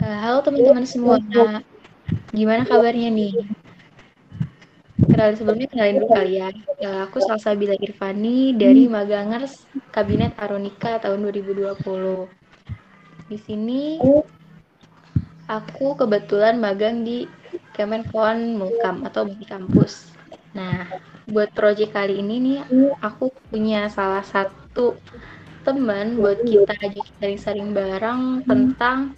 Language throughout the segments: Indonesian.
Uh, halo teman-teman semua, gimana kabarnya nih? Kenalin sebelumnya kenalin dulu kali ya. Uh, aku Salsabila Irvani dari Magangers Kabinet Aronika tahun 2020. Di sini aku kebetulan magang di Kemenkoan Mulkam atau di kampus. Nah, buat proyek kali ini nih aku punya salah satu teman buat kita aja sering-sering bareng tentang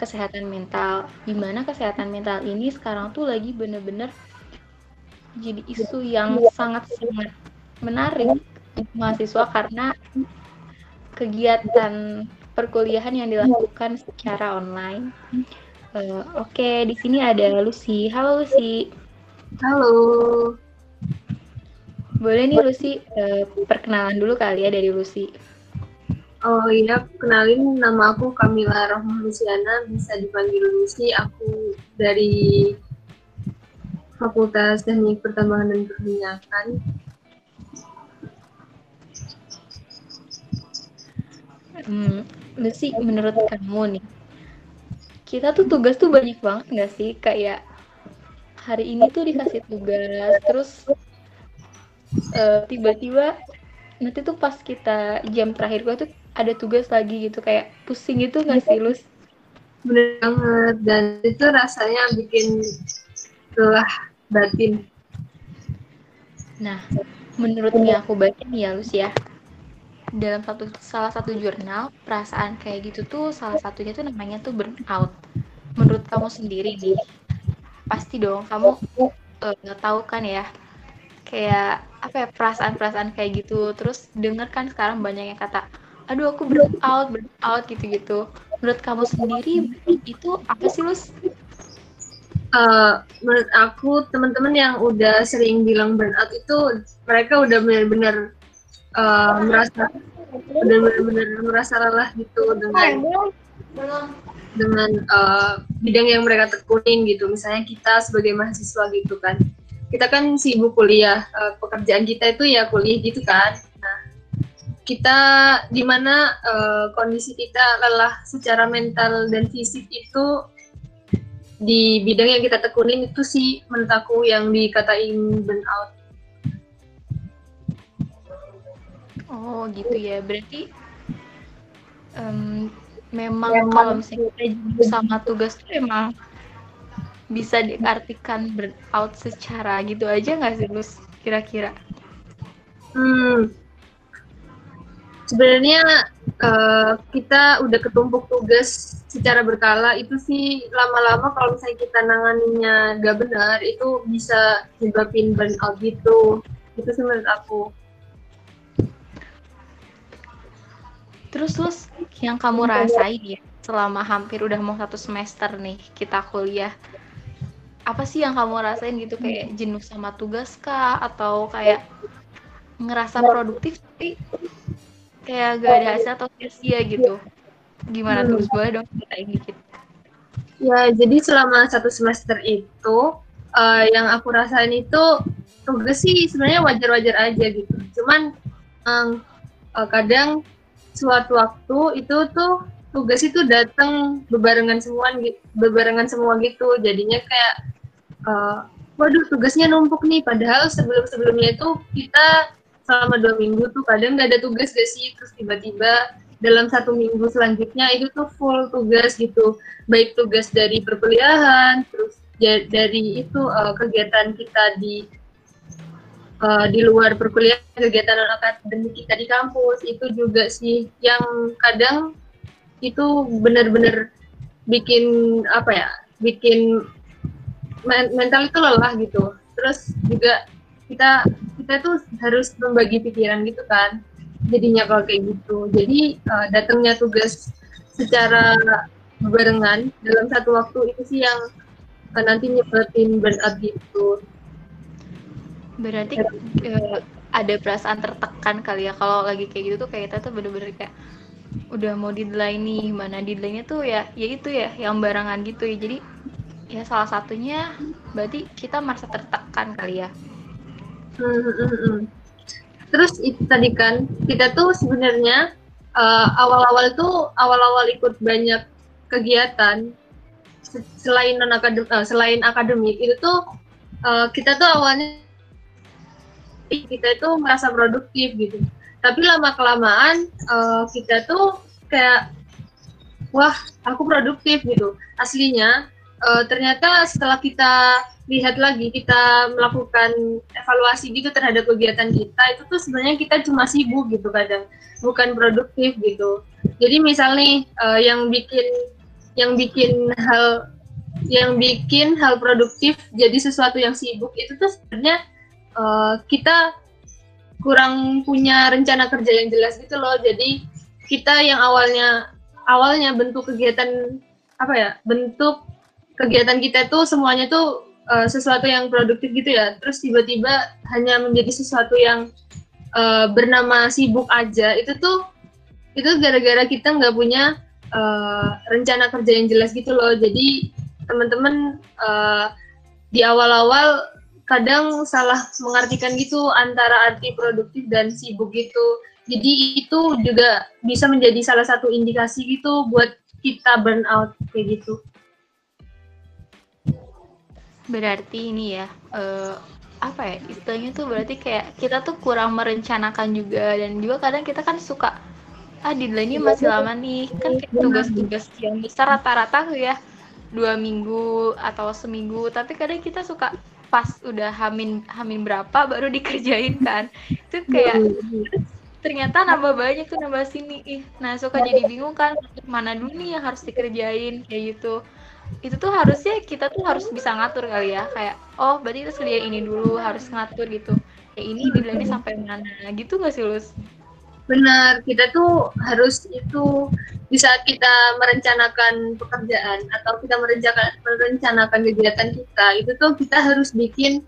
kesehatan mental. Gimana kesehatan mental ini sekarang tuh lagi bener-bener jadi isu yang sangat-sangat menarik untuk mahasiswa karena kegiatan perkuliahan yang dilakukan secara online. Uh, Oke, okay, di sini ada Lucy. Halo Lucy. Halo. Boleh nih Lucy uh, perkenalan dulu kali ya dari Lucy. Oh iya, kenalin nama aku Kamila Rohmah bisa dipanggil Lucy. Aku dari Fakultas Teknik Pertambangan dan Perminyakan. Hmm, Lucy, menurut kamu nih, kita tuh tugas tuh banyak banget nggak sih? Kayak hari ini tuh dikasih tugas, terus uh, tiba-tiba nanti tuh pas kita jam terakhir gua tuh ada tugas lagi gitu kayak pusing gitu nggak sih Lus? Bener banget dan itu rasanya bikin lelah batin. Nah, menurut yang aku baca nih ya Lus ya, dalam satu salah satu jurnal perasaan kayak gitu tuh salah satunya tuh namanya tuh burnout. Menurut kamu sendiri nih, pasti dong kamu uh, tahu kan ya kayak apa ya perasaan-perasaan kayak gitu terus denger kan sekarang banyak yang kata aduh aku burn out burn out gitu-gitu. Menurut kamu sendiri itu apa sih Lus? Uh, menurut aku teman-teman yang udah sering bilang burnout itu mereka udah benar-benar uh, merasa udah benar-benar merasa lelah gitu dengan dengan uh, bidang yang mereka tekunin gitu. Misalnya kita sebagai mahasiswa gitu kan. Kita kan sibuk kuliah pekerjaan kita itu ya kuliah gitu kan kita di mana uh, kondisi kita lelah secara mental dan fisik itu di bidang yang kita tekunin itu sih menurut aku yang dikatain burnout. Oh gitu ya, berarti um, memang ya, kalau misalnya kita sama tugas itu emang bisa diartikan burnout secara gitu aja nggak sih, Lus? Kira-kira? Hmm, sebenarnya uh, kita udah ketumpuk tugas secara berkala. Itu sih lama-lama kalau misalnya kita nanganinya gak benar itu bisa nyebabin burnout gitu. Itu sih menurut aku. Terus terus yang kamu rasain ya selama hampir udah mau satu semester nih kita kuliah apa sih yang kamu rasain gitu? Kayak jenuh sama tugas kah? Atau kayak ngerasa produktif tapi kayak gak ada hasil atau sia-sia gitu. Gimana hmm. terus? Boleh dong ceritain dikit. Ya jadi selama satu semester itu uh, yang aku rasain itu tugas sih sebenarnya wajar-wajar aja gitu. Cuman um, uh, kadang suatu waktu itu tuh tugas itu datang bebarengan semua bebarengan semua gitu. Jadinya kayak uh, waduh tugasnya numpuk nih. Padahal sebelum sebelumnya itu kita selama dua minggu tuh kadang nggak ada tugas gak sih? Terus tiba-tiba dalam satu minggu selanjutnya itu tuh full tugas gitu. Baik tugas dari perkuliahan terus dari itu uh, kegiatan kita di uh, di luar perkuliahan kegiatan akademik kita di kampus itu juga sih yang kadang itu benar-benar bikin apa ya bikin men mental itu lelah gitu. Terus juga kita kita tuh harus membagi pikiran gitu kan. Jadinya kalau kayak gitu. Jadi uh, datangnya tugas secara barengan dalam satu waktu itu sih yang uh, nanti nyebabin burnout gitu. Berarti uh, ada perasaan tertekan kali ya kalau lagi kayak gitu tuh kayak kita tuh bener-bener kayak udah mau deadline nih. Mana deadline-nya tuh ya ya itu ya yang barengan gitu ya. Jadi ya salah satunya berarti kita merasa tertekan kali ya Terus itu tadi kan kita tuh sebenarnya uh, awal-awal itu awal-awal ikut banyak kegiatan selain non akademik uh, selain akademik itu tuh uh, kita tuh awalnya kita itu merasa produktif gitu. Tapi lama kelamaan uh, kita tuh kayak wah aku produktif gitu aslinya uh, ternyata setelah kita lihat lagi kita melakukan evaluasi gitu terhadap kegiatan kita itu tuh sebenarnya kita cuma sibuk gitu kadang. Bukan produktif gitu. Jadi misalnya uh, yang bikin yang bikin hal yang bikin hal produktif jadi sesuatu yang sibuk itu tuh sebenarnya uh, kita kurang punya rencana kerja yang jelas gitu loh. Jadi kita yang awalnya awalnya bentuk kegiatan apa ya bentuk kegiatan kita tuh semuanya tuh uh, sesuatu yang produktif gitu ya. Terus tiba-tiba hanya menjadi sesuatu yang uh, bernama sibuk aja itu tuh itu gara-gara kita nggak punya uh, rencana kerja yang jelas gitu loh. Jadi teman-teman uh, di awal-awal kadang salah mengartikan gitu antara arti produktif dan sibuk gitu. Jadi itu juga bisa menjadi salah satu indikasi gitu buat kita burnout kayak gitu Berarti ini ya, uh, apa ya, istilahnya tuh berarti kayak kita tuh kurang merencanakan juga. Dan juga kadang kita kan suka, ah deadline ini masih lama nih, kan tugas-tugas yang besar rata-rata tuh ya dua minggu atau seminggu, tapi kadang kita suka pas udah hamin hamin berapa baru dikerjain kan, itu kayak ternyata nambah banyak tuh nambah sini, nah suka jadi bingung kan mana dulu nih yang harus dikerjain kayak gitu itu tuh harusnya kita tuh harus bisa ngatur kali ya. Kayak oh berarti kita sedia ini dulu harus ngatur gitu. Ya ini deadline sampai mana gitu nggak sih Lus? Benar, kita tuh harus itu bisa kita merencanakan pekerjaan atau kita merencanakan merencanakan kegiatan kita. Itu tuh kita harus bikin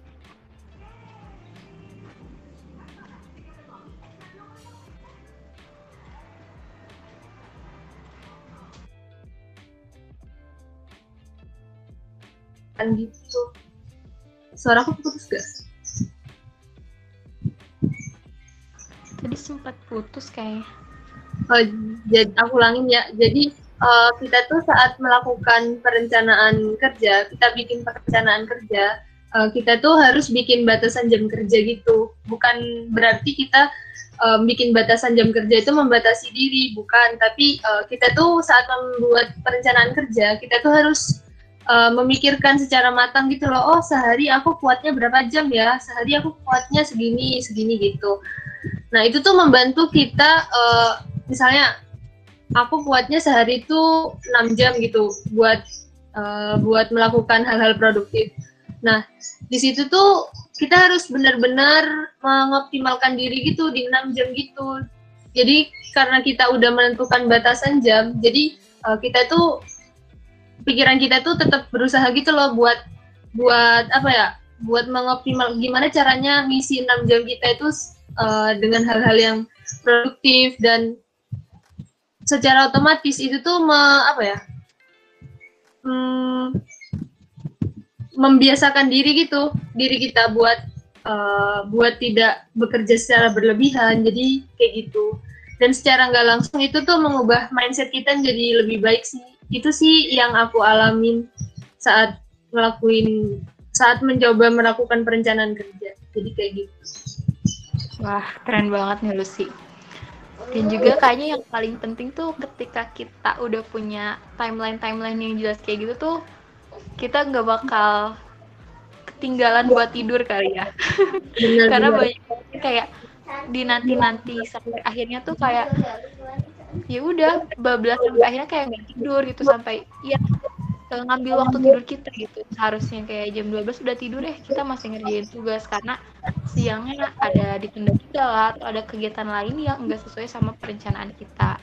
kan gitu. Suara aku putus gak? tadi sempat putus kayak oh, jadi aku ulangin ya. Jadi uh, kita tuh saat melakukan perencanaan kerja kita bikin perencanaan kerja uh, kita tuh harus bikin batasan jam kerja gitu. Bukan berarti kita um, bikin batasan jam kerja itu membatasi diri bukan. Tapi uh, kita tuh saat membuat perencanaan kerja kita tuh harus uh, memikirkan secara matang gitu loh oh sehari aku kuatnya berapa jam ya? Sehari aku kuatnya segini segini gitu. Nah itu tuh membantu kita uh, misalnya aku kuatnya sehari itu 6 jam gitu buat uh, buat melakukan hal-hal produktif. Nah di situ tuh kita harus benar-benar mengoptimalkan diri gitu di 6 jam gitu. Jadi karena kita udah menentukan batasan jam jadi uh, kita tuh pikiran kita tuh tetap berusaha gitu loh buat buat apa ya buat mengoptimal gimana caranya ngisi 6 jam kita itu uh, dengan hal-hal yang produktif dan secara otomatis itu tuh me, apa ya hmm, membiasakan diri gitu diri kita buat uh, buat tidak bekerja secara berlebihan jadi kayak gitu. Dan secara nggak langsung itu tuh mengubah mindset kita jadi lebih baik sih itu sih yang aku alamin saat ngelakuin saat mencoba melakukan perencanaan kerja. Jadi kayak gitu. Wah keren banget nih Lucy. Dan juga kayaknya yang paling penting tuh ketika kita udah punya timeline timeline yang jelas kayak gitu tuh kita nggak bakal ketinggalan buat tidur kali ya. Benar, karena benar. banyak kayak di nanti nanti sampai akhirnya tuh kayak ya udah bablas sampai akhirnya kayak nggak tidur gitu sampai ya ngambil waktu tidur kita gitu. Seharusnya kayak jam 12 udah tidur deh kita masih ngerjain tugas karena siangnya ada ditunda juga lah atau ada kegiatan lain yang enggak sesuai sama perencanaan kita.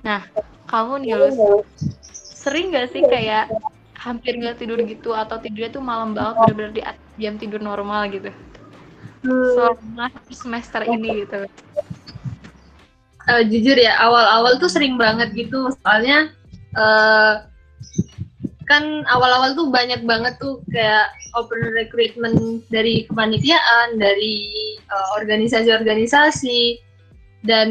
Nah kamu nih lu sering gak sih kayak hampir nggak tidur gitu atau tidurnya tuh malam banget bener-bener di jam tidur normal gitu? Selama semester ini gitu uh, jujur ya awal-awal tuh sering banget gitu. Soalnya uh, kan awal-awal tuh banyak banget tuh kayak open recruitment dari kepanitiaan dari uh, organisasi-organisasi dan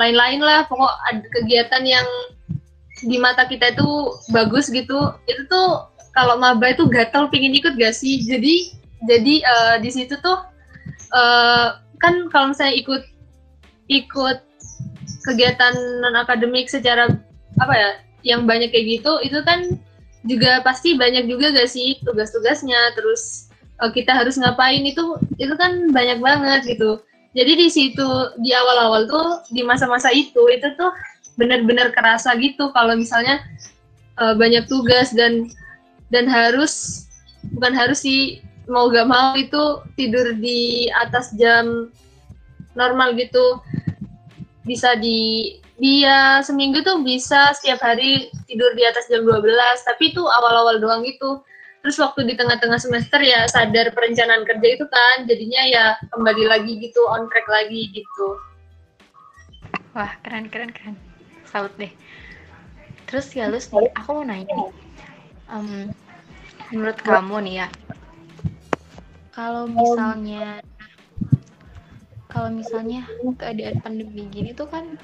lain-lain lah. Pokok ada kegiatan yang di mata kita itu bagus gitu. Itu tuh kalau maba itu gatel pingin ikut gak sih? Jadi jadi uh, di situ tuh uh, kan kalau misalnya ikut ikut kegiatan non akademik secara apa ya yang banyak kayak gitu itu kan juga pasti banyak juga gak sih tugas-tugasnya? Terus uh, kita harus ngapain? Itu itu kan banyak banget gitu. Jadi di situ di awal-awal tuh di masa-masa itu itu tuh benar-benar kerasa gitu kalau misalnya uh, banyak tugas dan dan harus bukan harus sih mau gak mau itu tidur di atas jam normal gitu bisa di dia seminggu tuh bisa setiap hari tidur di atas jam 12 tapi itu awal-awal doang gitu. Terus waktu di tengah-tengah semester ya sadar perencanaan kerja itu kan jadinya ya kembali lagi gitu on track lagi gitu. Wah keren keren keren. Salut deh. Terus ya lu nih aku mau nanya nih. Um, menurut kamu nih ya kalau misalnya kalau misalnya keadaan pandemi gini tuh kan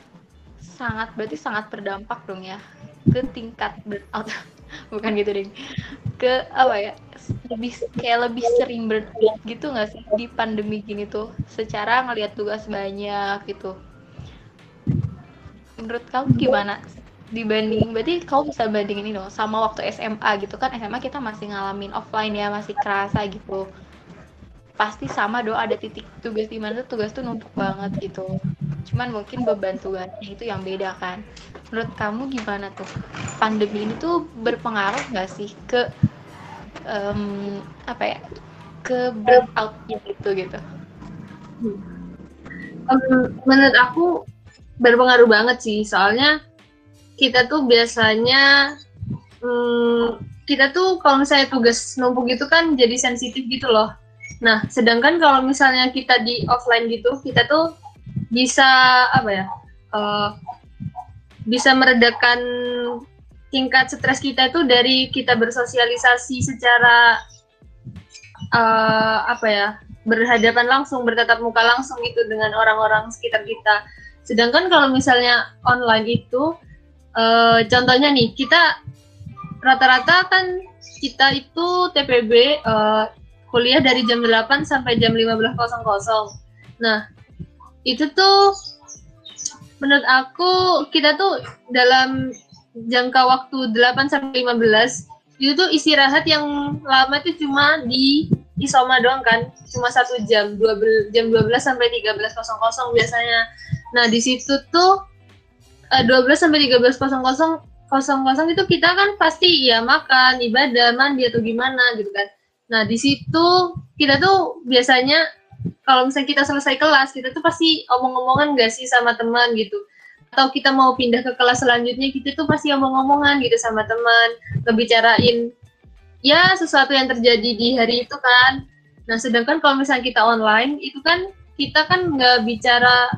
sangat berarti sangat berdampak dong ya ke tingkat burnout. Bukan gitu deh ke apa ya lebih kayak lebih sering burnout gitu nggak sih di pandemi gini tuh? Secara ngelihat tugas banyak gitu. Menurut kamu gimana dibanding berarti kamu bisa bandingin ini dong sama waktu SMA gitu kan? SMA kita masih ngalamin offline ya masih kerasa gitu pasti sama dong ada titik tugas di mana tugas tuh numpuk banget gitu. Cuman mungkin beban tugasnya itu yang beda kan. Menurut kamu gimana tuh? Pandemi ini tuh berpengaruh nggak sih ke um, apa ya ke burnoutnya gitu? Gitu um, menurut aku berpengaruh banget sih. Soalnya kita tuh biasanya hmm, kita tuh kalau misalnya tugas numpuk gitu kan jadi sensitif gitu loh nah sedangkan kalau misalnya kita di offline gitu kita tuh bisa apa ya uh, bisa meredakan tingkat stres kita itu dari kita bersosialisasi secara uh, apa ya berhadapan langsung bertatap muka langsung gitu dengan orang-orang sekitar kita. Sedangkan kalau misalnya online itu, uh, contohnya nih, kita rata-rata kan kita itu TPB uh, kuliah dari jam 8 sampai jam 15.00. Nah, itu tuh menurut aku kita tuh dalam jangka waktu 8 sampai 15 itu tuh istirahat yang lama itu cuma di isoma doang kan cuma satu jam 12 jam 12 sampai 13.00 biasanya Nah, di situ tuh uh, 12 sampai 13.00 kosong itu kita kan pasti ya makan, ibadah, mandi atau gimana gitu kan. Nah, di situ kita tuh biasanya kalau misalnya kita selesai kelas, kita tuh pasti omong-omongan gak sih sama teman gitu. Atau kita mau pindah ke kelas selanjutnya, kita tuh pasti omong-omongan gitu sama teman, ngebicarain ya sesuatu yang terjadi di hari itu kan. Nah, sedangkan kalau misalnya kita online, itu kan kita kan nggak bicara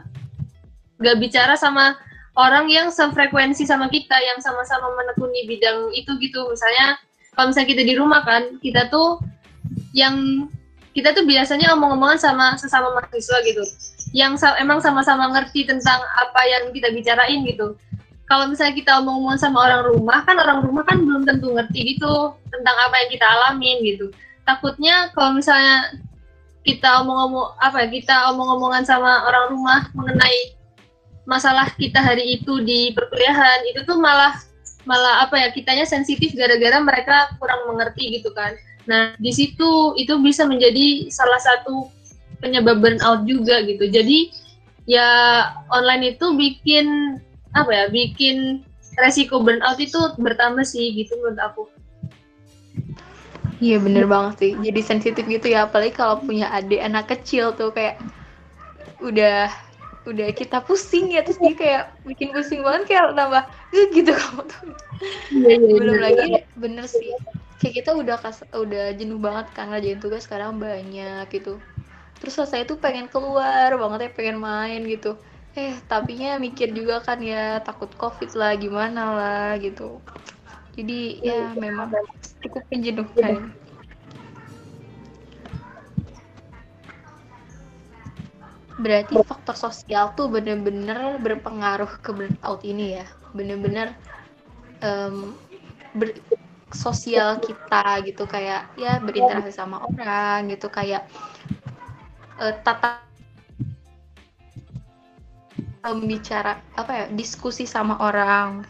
gak bicara sama orang yang sefrekuensi sama kita yang sama-sama menekuni bidang itu gitu misalnya kalau misalnya kita di rumah kan kita tuh yang kita tuh biasanya omong-omongan sama sesama mahasiswa gitu. Yang sa emang sama-sama ngerti tentang apa yang kita bicarain gitu. Kalau misalnya kita omong-omongan sama orang rumah kan orang rumah kan belum tentu ngerti gitu tentang apa yang kita alamin gitu. Takutnya kalau misalnya kita omong-omong apa ya kita omong-omongan sama orang rumah mengenai masalah kita hari itu di perkuliahan itu tuh malah malah apa ya kitanya sensitif gara-gara mereka kurang mengerti gitu kan nah di situ itu bisa menjadi salah satu penyebab burnout juga gitu. Jadi ya online itu bikin apa ya bikin resiko burnout itu bertambah sih gitu menurut aku. Iya bener banget sih. Jadi sensitif gitu ya. Apalagi kalau punya adik anak kecil tuh kayak udah udah kita pusing ya terus dia kayak bikin pusing banget kayak nambah gitu kamu tuh. Yeah, yeah, belum yeah. lagi bener sih. Kayak kita udah kas udah jenuh banget kan ngerjain tugas sekarang banyak gitu. Terus saya tuh pengen keluar banget ya pengen main gitu. Eh tapinya mikir juga kan ya takut covid lah gimana lah gitu. Jadi ya memang cukup menjenuhkan Berarti faktor sosial tuh bener-bener berpengaruh ke burnout ini ya. Bener-bener um, ber, sosial kita gitu kayak ya berinteraksi sama orang gitu kayak uh, tata bicara apa ya diskusi sama orang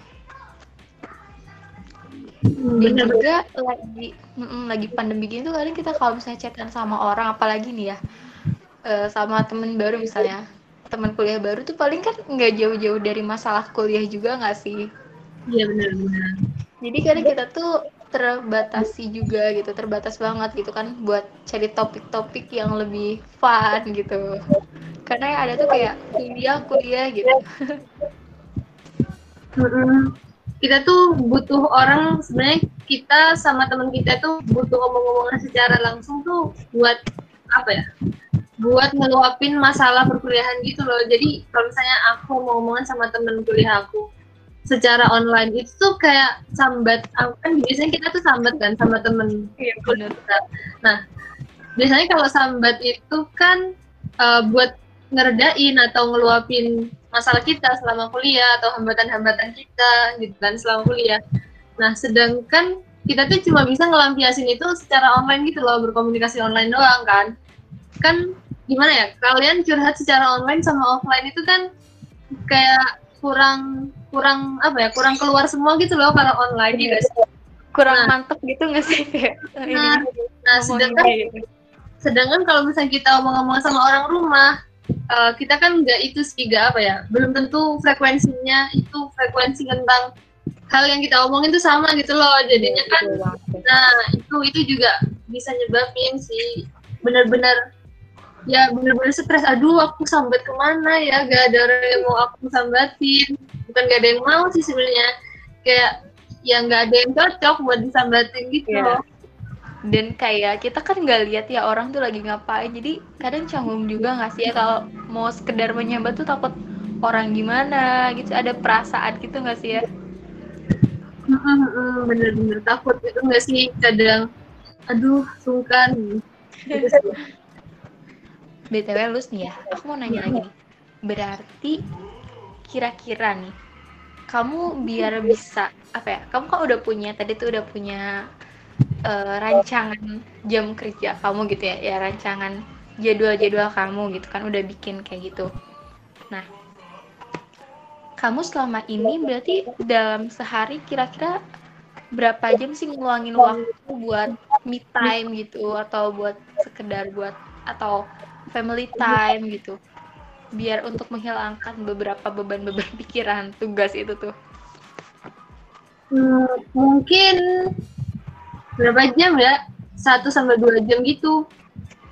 dan juga lagi mm, lagi pandemi gini tuh kadang kita kalau misalnya chatan sama orang apalagi nih ya uh, sama temen baru misalnya. Teman kuliah baru tuh paling kan nggak jauh-jauh dari masalah kuliah juga nggak sih? Iya benar-benar. Jadi kadang kita tuh terbatasi juga gitu terbatas banget gitu kan buat cari topik-topik yang lebih fun gitu. Karena yang ada tuh kayak kuliah kuliah gitu. Kita tuh butuh orang sebenarnya kita sama teman kita tuh butuh ngomong-ngomongan secara langsung tuh buat apa ya buat ngeluapin masalah perkuliahan gitu loh jadi kalau misalnya aku mau ngomongan sama temen kuliah aku secara online itu tuh kayak sambat kan biasanya kita tuh sambat kan sama temen iya, kita nah biasanya kalau sambat itu kan uh, buat ngeredain atau ngeluapin masalah kita selama kuliah atau hambatan-hambatan kita gitu kan selama kuliah. Nah, sedangkan kita tuh cuma bisa ngelampiasin itu secara online gitu loh, berkomunikasi online doang kan. Kan gimana ya? Kalian curhat secara online sama offline itu kan kayak kurang kurang apa ya? Kurang keluar semua gitu loh kalau online ya guys. Kurang nah, mantep gitu nggak sih kayak Nah, nah sedangkan gitu. sedangkan kalau misalnya kita ngomong-ngomong sama orang rumah, uh, kita kan nggak itu sih gak apa ya belum tentu frekuensinya itu frekuensi tentang hal yang kita omongin itu sama gitu loh jadinya kan nah itu itu juga bisa nyebabin sih benar-benar ya benar-benar stres. Aduh aku sambat ke mana ya? Gak ada orang yang mau aku sambatin. Bukan gak ada yang mau sih sebenarnya. Kayak yang gak ada yang cocok buat disambatin gitu yeah. loh. Dan kayak kita kan nggak lihat ya orang tuh lagi ngapain. Jadi kadang canggung juga nggak sih ya kalau mau sekedar menyambat tuh takut orang gimana gitu. Ada perasaan gitu nggak sih ya? Bener-bener takut itu nggak sih? Kadang aduh sungkan btw lus nih ya aku mau nanya lagi. Nih berarti kira-kira nih kamu biar bisa apa ya kamu kan udah punya tadi tuh udah punya uh, rancangan jam kerja kamu gitu ya ya rancangan jadwal-jadwal kamu gitu kan udah bikin kayak gitu. Nah kamu selama ini berarti dalam sehari kira-kira berapa jam sih ngeluangin waktu buat me time gitu atau buat sekedar buat atau family time gitu. Biar untuk menghilangkan beberapa beban-beban pikiran tugas itu tuh. Hmm, mungkin berapa jam ya? Satu sampai dua jam gitu.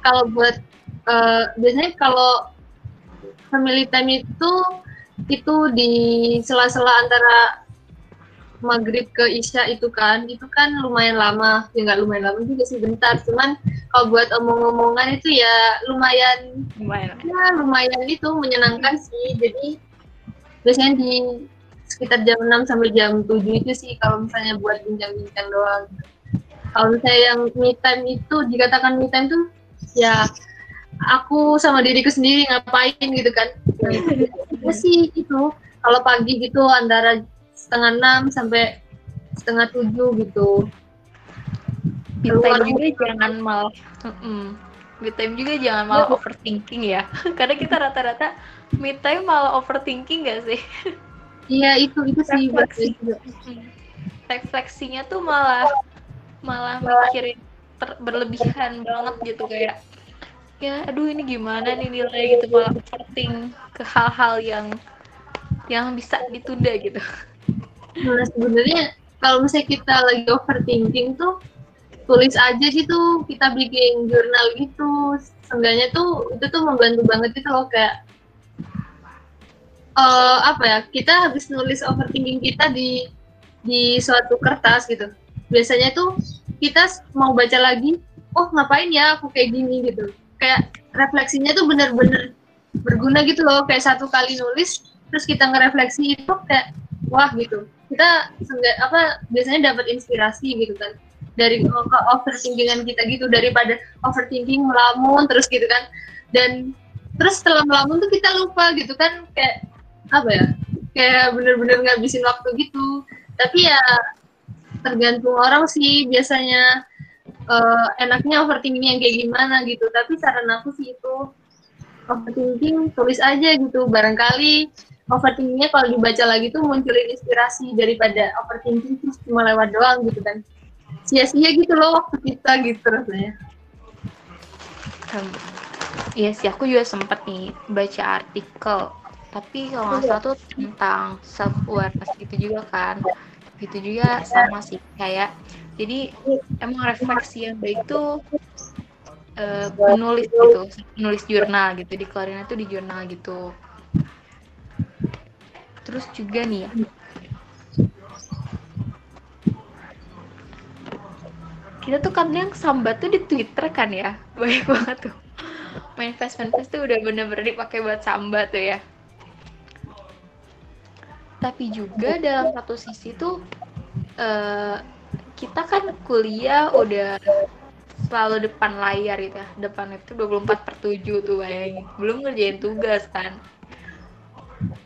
Kalau buat uh, biasanya kalau family time itu itu di sela-sela antara maghrib ke isya itu kan itu kan lumayan lama. Ya nggak lumayan lama juga sih bentar. Cuman kalau buat omong-omongan itu ya lumayan lumayan. ya lumayan itu menyenangkan sih. Jadi biasanya di sekitar jam 6 sampai jam 7 itu sih kalau misalnya buat bincang-bincang doang. Kalau misalnya yang me time itu dikatakan me time tuh ya aku sama diriku sendiri ngapain gitu kan. Nah, sih itu. Kalau pagi gitu antara setengah enam sampai setengah tujuh gitu. Me time juga jangan malah me time juga jangan malah oh. overthinking ya. Karena kita rata-rata me time malah overthinking gak sih? Iya itu itu sih refleksi. refleksinya tuh malah malah mikirin berlebihan banget gitu kayak ya aduh ini gimana nih nilai gitu malah overthink ke hal-hal yang yang bisa ditunda gitu. Nah sebenarnya kalau misalnya kita lagi overthinking tuh tulis aja gitu kita bikin jurnal gitu. Seenggaknya tuh itu tuh membantu banget gitu loh kayak uh, apa ya kita habis nulis overthinking kita di di suatu kertas gitu. Biasanya tuh kita mau baca lagi oh ngapain ya aku kayak gini? gitu. Kayak refleksinya tuh bener-bener berguna gitu loh. Kayak satu kali nulis terus kita ngerefleksi itu kayak wah gitu kita apa biasanya dapat inspirasi gitu kan. Dari overthinkingan kita gitu daripada overthinking melamun terus gitu kan. Dan terus setelah melamun tuh kita lupa gitu kan kayak apa ya kayak bener-bener ngabisin waktu gitu. Tapi ya tergantung orang sih biasanya uh, enaknya overthinking yang kayak gimana gitu. Tapi saran aku sih itu overthinking tulis aja gitu barangkali overthinkingnya kalau dibaca lagi tuh munculin inspirasi daripada overthinking terus cuma lewat doang gitu kan. Sia-sia gitu loh waktu kita gitu rasanya. Iya sih aku juga sempat nih baca artikel. Tapi kalau nggak salah tuh tentang self awareness gitu juga kan. Gitu juga sama sih kayak jadi emang refleksi yang baik tuh uh, menulis gitu menulis jurnal gitu di dikeluarin itu di jurnal gitu terus juga nih ya. Kita tuh kadang sambat tuh di Twitter kan ya? Banyak banget tuh. Main fast fast tuh udah bener-bener dipakai buat sambat tuh ya. Tapi juga dalam satu sisi tuh uh, kita kan kuliah udah selalu depan layar gitu ya. Depan itu 24 per 7 tuh bayangin. Belum ngerjain tugas kan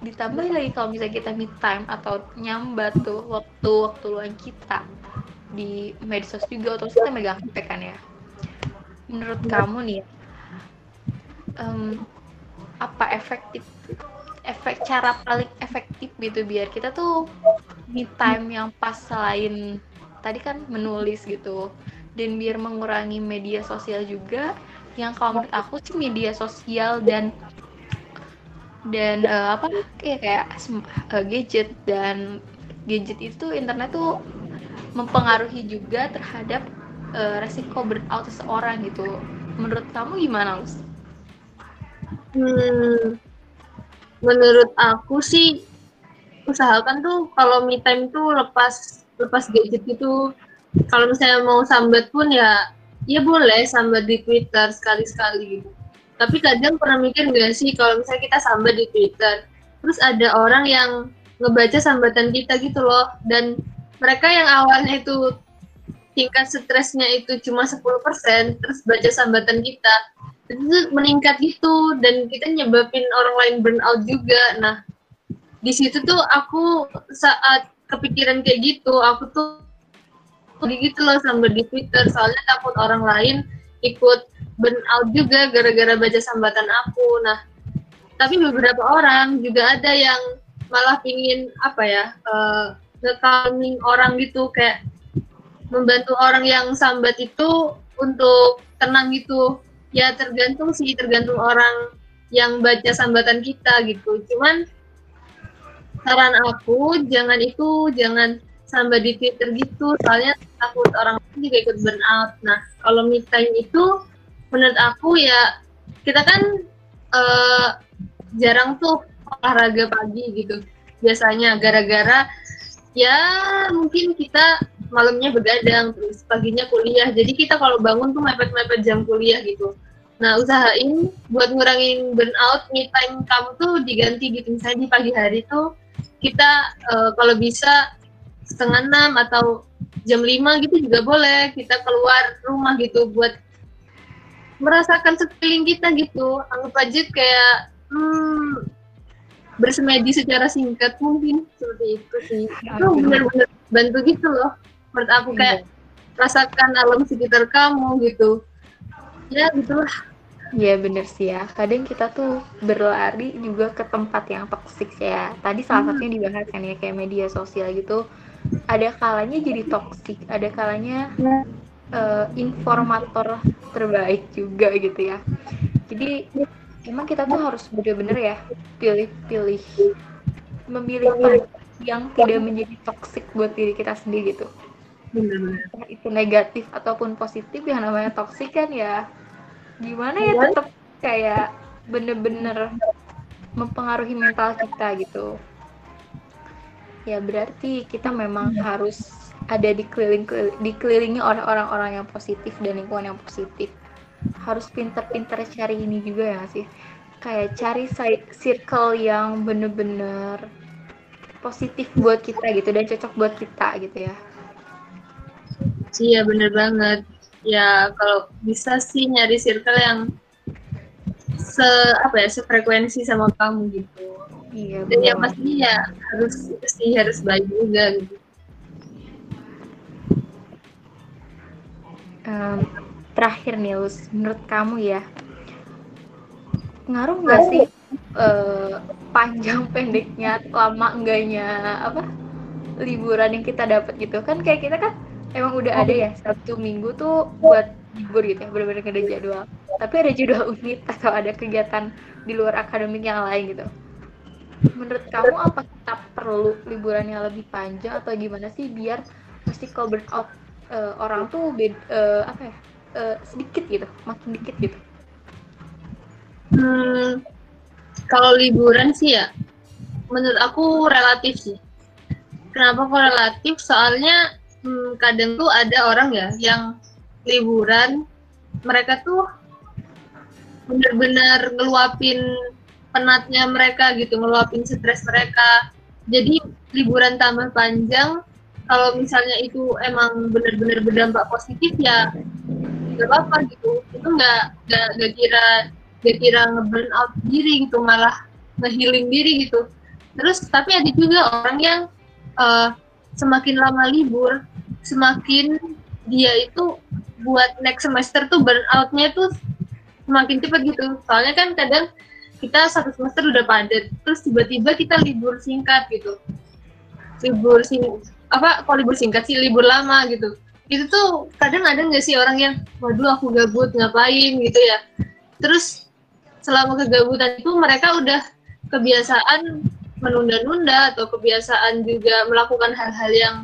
ditambah lagi kalau misalnya kita meet time atau nyambat tuh waktu waktu luang kita di medsos juga atau kita megang HP kan ya. Menurut kamu nih um, apa efektif efek cara paling efektif gitu biar kita tuh me time yang pas selain tadi kan menulis gitu dan biar mengurangi media sosial juga? Yang kalau menurut aku sih media sosial dan dan uh, apa kayak kayak uh, gadget. Dan gadget itu internet tuh mempengaruhi juga terhadap uh, resiko burnout seseorang gitu. Menurut kamu gimana Lus? Hmm, menurut aku sih usahakan tuh kalau me time tuh lepas lepas gadget itu. Kalau misalnya mau sambat pun ya ya boleh sambat di Twitter sekali-sekali. gitu. Tapi kadang pernah mikir nggak sih kalau misalnya kita sambat di Twitter, terus ada orang yang ngebaca sambatan kita gitu loh, dan mereka yang awalnya itu tingkat stresnya itu cuma 10%, terus baca sambatan kita, itu meningkat gitu dan kita nyebabin orang lain burnout juga. Nah di situ tuh aku saat kepikiran kayak gitu aku tuh gitu loh sambil di Twitter soalnya takut orang lain ikut burnout juga gara-gara baca sambatan aku. Nah tapi beberapa orang juga ada yang malah pingin apa ya uh, nge orang gitu. Kayak membantu orang yang sambat itu untuk tenang gitu. Ya tergantung sih tergantung orang yang baca sambatan kita gitu. Cuman saran aku jangan itu jangan sambat di Twitter gitu. Soalnya takut orang juga ikut burnout nah kalau me itu menurut aku ya kita kan uh, jarang tuh olahraga pagi gitu. Biasanya gara-gara ya mungkin kita malamnya begadang terus paginya kuliah. Jadi kita kalau bangun tuh mepet-mepet jam kuliah gitu. Nah, usahain buat ngurangin burnout, me time kamu tuh diganti gitu. Misalnya di pagi hari tuh kita uh, kalau bisa setengah enam atau jam lima gitu juga boleh. Kita keluar rumah gitu buat merasakan sekeliling kita gitu. Anggap aja kayak hmm, bersemedi secara singkat mungkin seperti itu sih. Itu benar-benar bantu gitu loh. Menurut aku kayak iya. rasakan alam sekitar kamu gitu ya gitulah Iya bener sih ya. Kadang kita tuh berlari juga ke tempat yang toksik ya. Tadi salah hmm. satunya dibahas kan ya kayak media sosial gitu. Ada kalanya jadi toksik, ada kalanya uh, informator terbaik juga gitu ya. Jadi emang kita tuh harus bener-bener ya pilih-pilih memilih yang tidak menjadi toksik buat diri kita sendiri gitu. Bener-bener. Itu negatif ataupun positif yang namanya toksik kan ya gimana ya tetap kayak bener-bener mempengaruhi mental kita gitu ya berarti kita memang harus ada di keliling dikelilingi oleh orang-orang yang positif dan lingkungan yang positif. Harus pinter-pinter cari ini juga ya sih? Kayak cari circle yang bener-bener positif buat kita gitu dan cocok buat kita gitu ya. Iya bener banget. Ya kalau bisa sih nyari circle yang se apa ya sefrekuensi sama kamu gitu. Iya dan yang pasti ya harus sih harus baik juga gitu um, terakhir nih Lus, menurut kamu ya ngaruh nggak sih uh, panjang pendeknya lama enggaknya apa liburan yang kita dapat gitu? Kan kayak kita kan emang udah ada ya satu minggu tuh buat libur gitu ya benar-benar ada jadwal. Tapi ada jadwal unit atau ada kegiatan di luar akademik yang lain gitu. Menurut kamu apa kita perlu liburan yang lebih panjang atau gimana sih biar pasti kalau burnout uh, orang tuh bed, uh, apa ya? Uh, sedikit gitu makin dikit gitu. Hmm, kalau liburan sih ya menurut aku relatif sih. Kenapa kok relatif? Soalnya hmm, kadang tuh ada orang ya yang liburan mereka tuh benar-benar ngeluapin penatnya mereka gitu ngeluapin stres mereka. Jadi liburan tambah panjang kalau misalnya itu emang benar-benar berdampak positif ya nggak apa-apa gitu. Itu nggak nggak nggak kira nggak kira ngeburn out diri gitu malah ngehealing diri gitu. Terus tapi ada juga orang yang uh, semakin lama libur semakin dia itu buat next semester tuh burnoutnya tuh semakin cepat gitu. Soalnya kan kadang kita satu semester udah padat terus tiba-tiba kita libur singkat gitu. Libur sing apa kalau libur singkat sih libur lama gitu itu tuh kadang ada nggak sih orang yang waduh aku gabut ngapain gitu ya terus selama kegabutan itu mereka udah kebiasaan menunda-nunda atau kebiasaan juga melakukan hal-hal yang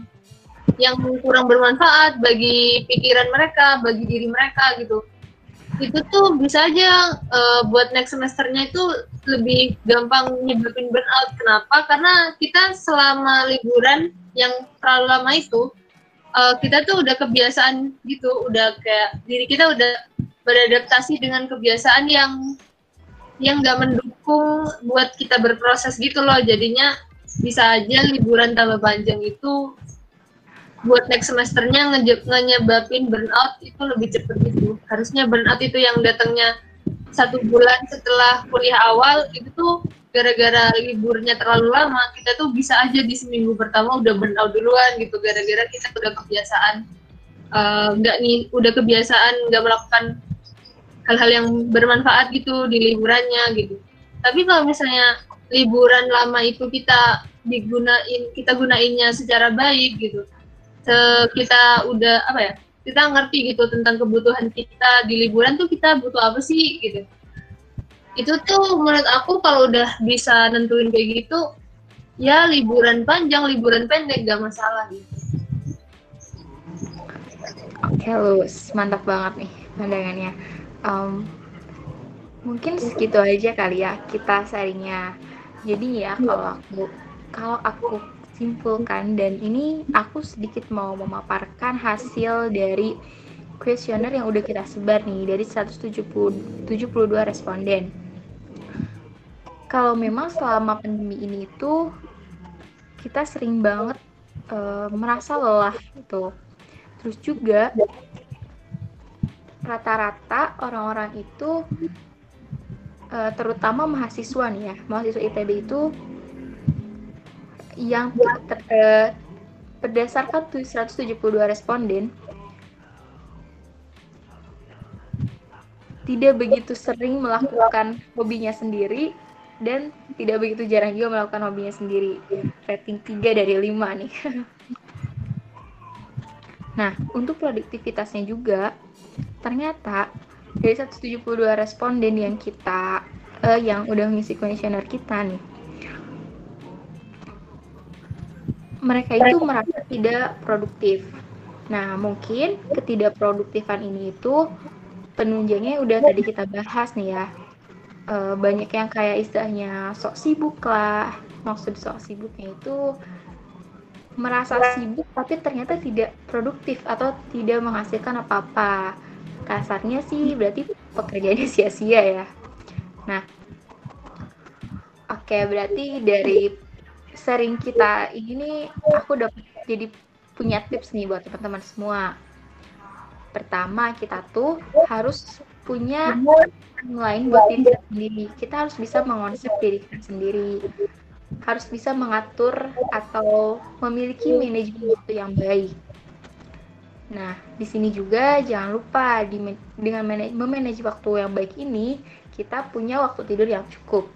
yang kurang bermanfaat bagi pikiran mereka, bagi diri mereka gitu. Itu tuh bisa aja uh, buat next semesternya itu lebih gampang nyebabin burnout. Kenapa? Karena kita selama liburan yang terlalu lama itu uh, kita tuh udah kebiasaan gitu, udah kayak diri kita udah beradaptasi dengan kebiasaan yang yang nggak mendukung buat kita berproses gitu loh. Jadinya bisa aja liburan tambah panjang itu buat next semesternya nge nyebabin burnout itu lebih cepet gitu. Harusnya burnout itu yang datangnya satu bulan setelah kuliah awal itu tuh gara-gara liburnya terlalu lama kita tuh bisa aja di seminggu pertama udah burnout duluan gitu gara-gara kita udah kebiasaan eh, nggak uh, nih udah kebiasaan nggak melakukan hal-hal yang bermanfaat gitu di liburannya gitu. Tapi kalau misalnya liburan lama itu kita digunain kita gunainnya secara baik gitu. Se kita udah apa ya? Kita ngerti gitu tentang kebutuhan kita di liburan tuh kita butuh apa sih gitu. Itu tuh menurut aku kalau udah bisa nentuin kayak gitu ya liburan panjang, liburan pendek gak masalah gitu. Oke, Lus, mantap banget nih pandangannya. Um, mungkin segitu aja kali ya kita sharingnya. Jadi ya kalau aku kalau aku simpulkan dan ini aku sedikit mau memaparkan hasil dari kuesioner yang udah kita sebar nih dari 172 responden. Kalau memang selama pandemi ini itu kita sering banget uh, merasa lelah gitu. Terus juga rata-rata orang-orang itu uh, terutama mahasiswa nih ya mahasiswa ITB itu yang ter, uh, berdasarkan 172 responden tidak begitu sering melakukan hobinya sendiri dan tidak begitu jarang juga melakukan hobinya sendiri. Rating 3 dari 5 nih. nah, untuk produktivitasnya juga ternyata dari 172 responden yang kita uh, yang udah mengisi kuesioner kita nih mereka itu merasa tidak produktif. Nah, mungkin ketidakproduktifan ini itu penunjangnya udah tadi kita bahas nih ya. E, banyak yang kayak istilahnya sok sibuk lah. Maksud sok sibuknya itu merasa sibuk tapi ternyata tidak produktif atau tidak menghasilkan apa-apa kasarnya sih berarti pekerjaannya sia-sia ya nah oke okay, berarti dari sering kita ini aku dapat jadi punya tips nih buat teman-teman semua pertama kita tuh harus punya lain buat diri kita sendiri kita harus bisa mengonsep diri kita sendiri harus bisa mengatur atau memiliki manajemen waktu yang baik Nah, di sini juga jangan lupa di, dengan memanage waktu yang baik ini, kita punya waktu tidur yang cukup.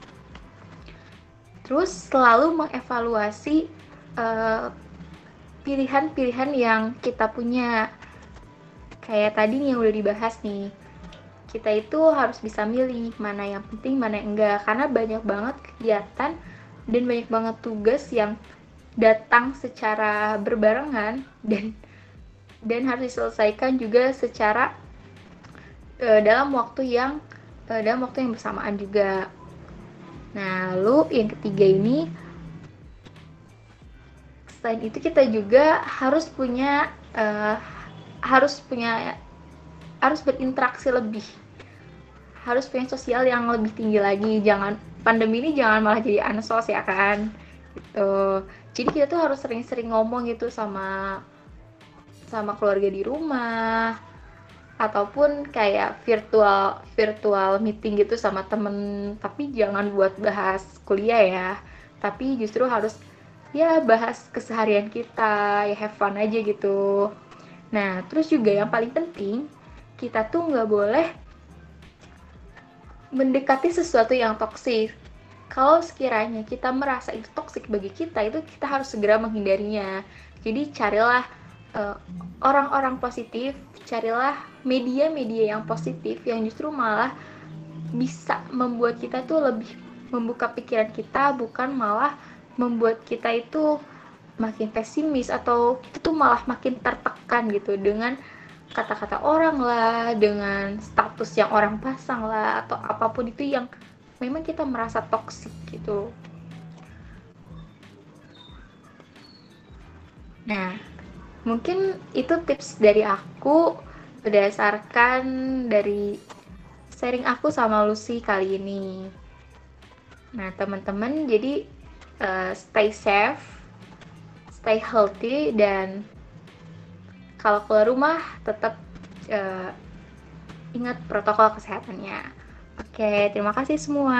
Terus selalu mengevaluasi pilihan pilihan-pilihan yang kita punya. Kayak tadi nih yang udah dibahas nih. Kita itu harus bisa milih mana yang penting, mana yang enggak. Karena banyak banget kegiatan dan banyak banget tugas yang datang secara berbarengan dan dan harus diselesaikan juga secara uh, dalam waktu yang uh, dalam waktu yang bersamaan juga. Nah, lalu yang ketiga ini selain itu kita juga harus punya uh, harus punya harus berinteraksi lebih. Harus punya sosial yang lebih tinggi lagi. Jangan pandemi ini jangan malah jadi ansos ya kan? Gitu. Jadi kita tuh harus sering-sering ngomong gitu sama sama keluarga di rumah. Ataupun kayak virtual virtual meeting gitu sama temen. Tapi jangan buat bahas kuliah ya. Tapi justru harus ya bahas keseharian kita. Ya have fun aja gitu nah terus juga yang paling penting kita tuh nggak boleh mendekati sesuatu yang toksik. Kalau sekiranya kita merasa itu toksik bagi kita itu kita harus segera menghindarinya. Jadi carilah Eh, orang-orang uh, positif, carilah media-media yang positif yang justru malah bisa membuat kita tuh lebih membuka pikiran kita bukan malah membuat kita itu makin pesimis atau itu tuh malah makin tertekan gitu dengan kata-kata orang lah, dengan status yang orang pasang lah atau apa pun itu yang memang kita merasa toksik gitu. Nah, mungkin itu tips dari aku berdasarkan dari sharing aku sama Lucy kali ini. Nah, teman-teman, jadi uh, stay safe, stay healthy, dan kalau keluar rumah tetap uh, ingat protokol kesehatannya. Oke, terima kasih semua.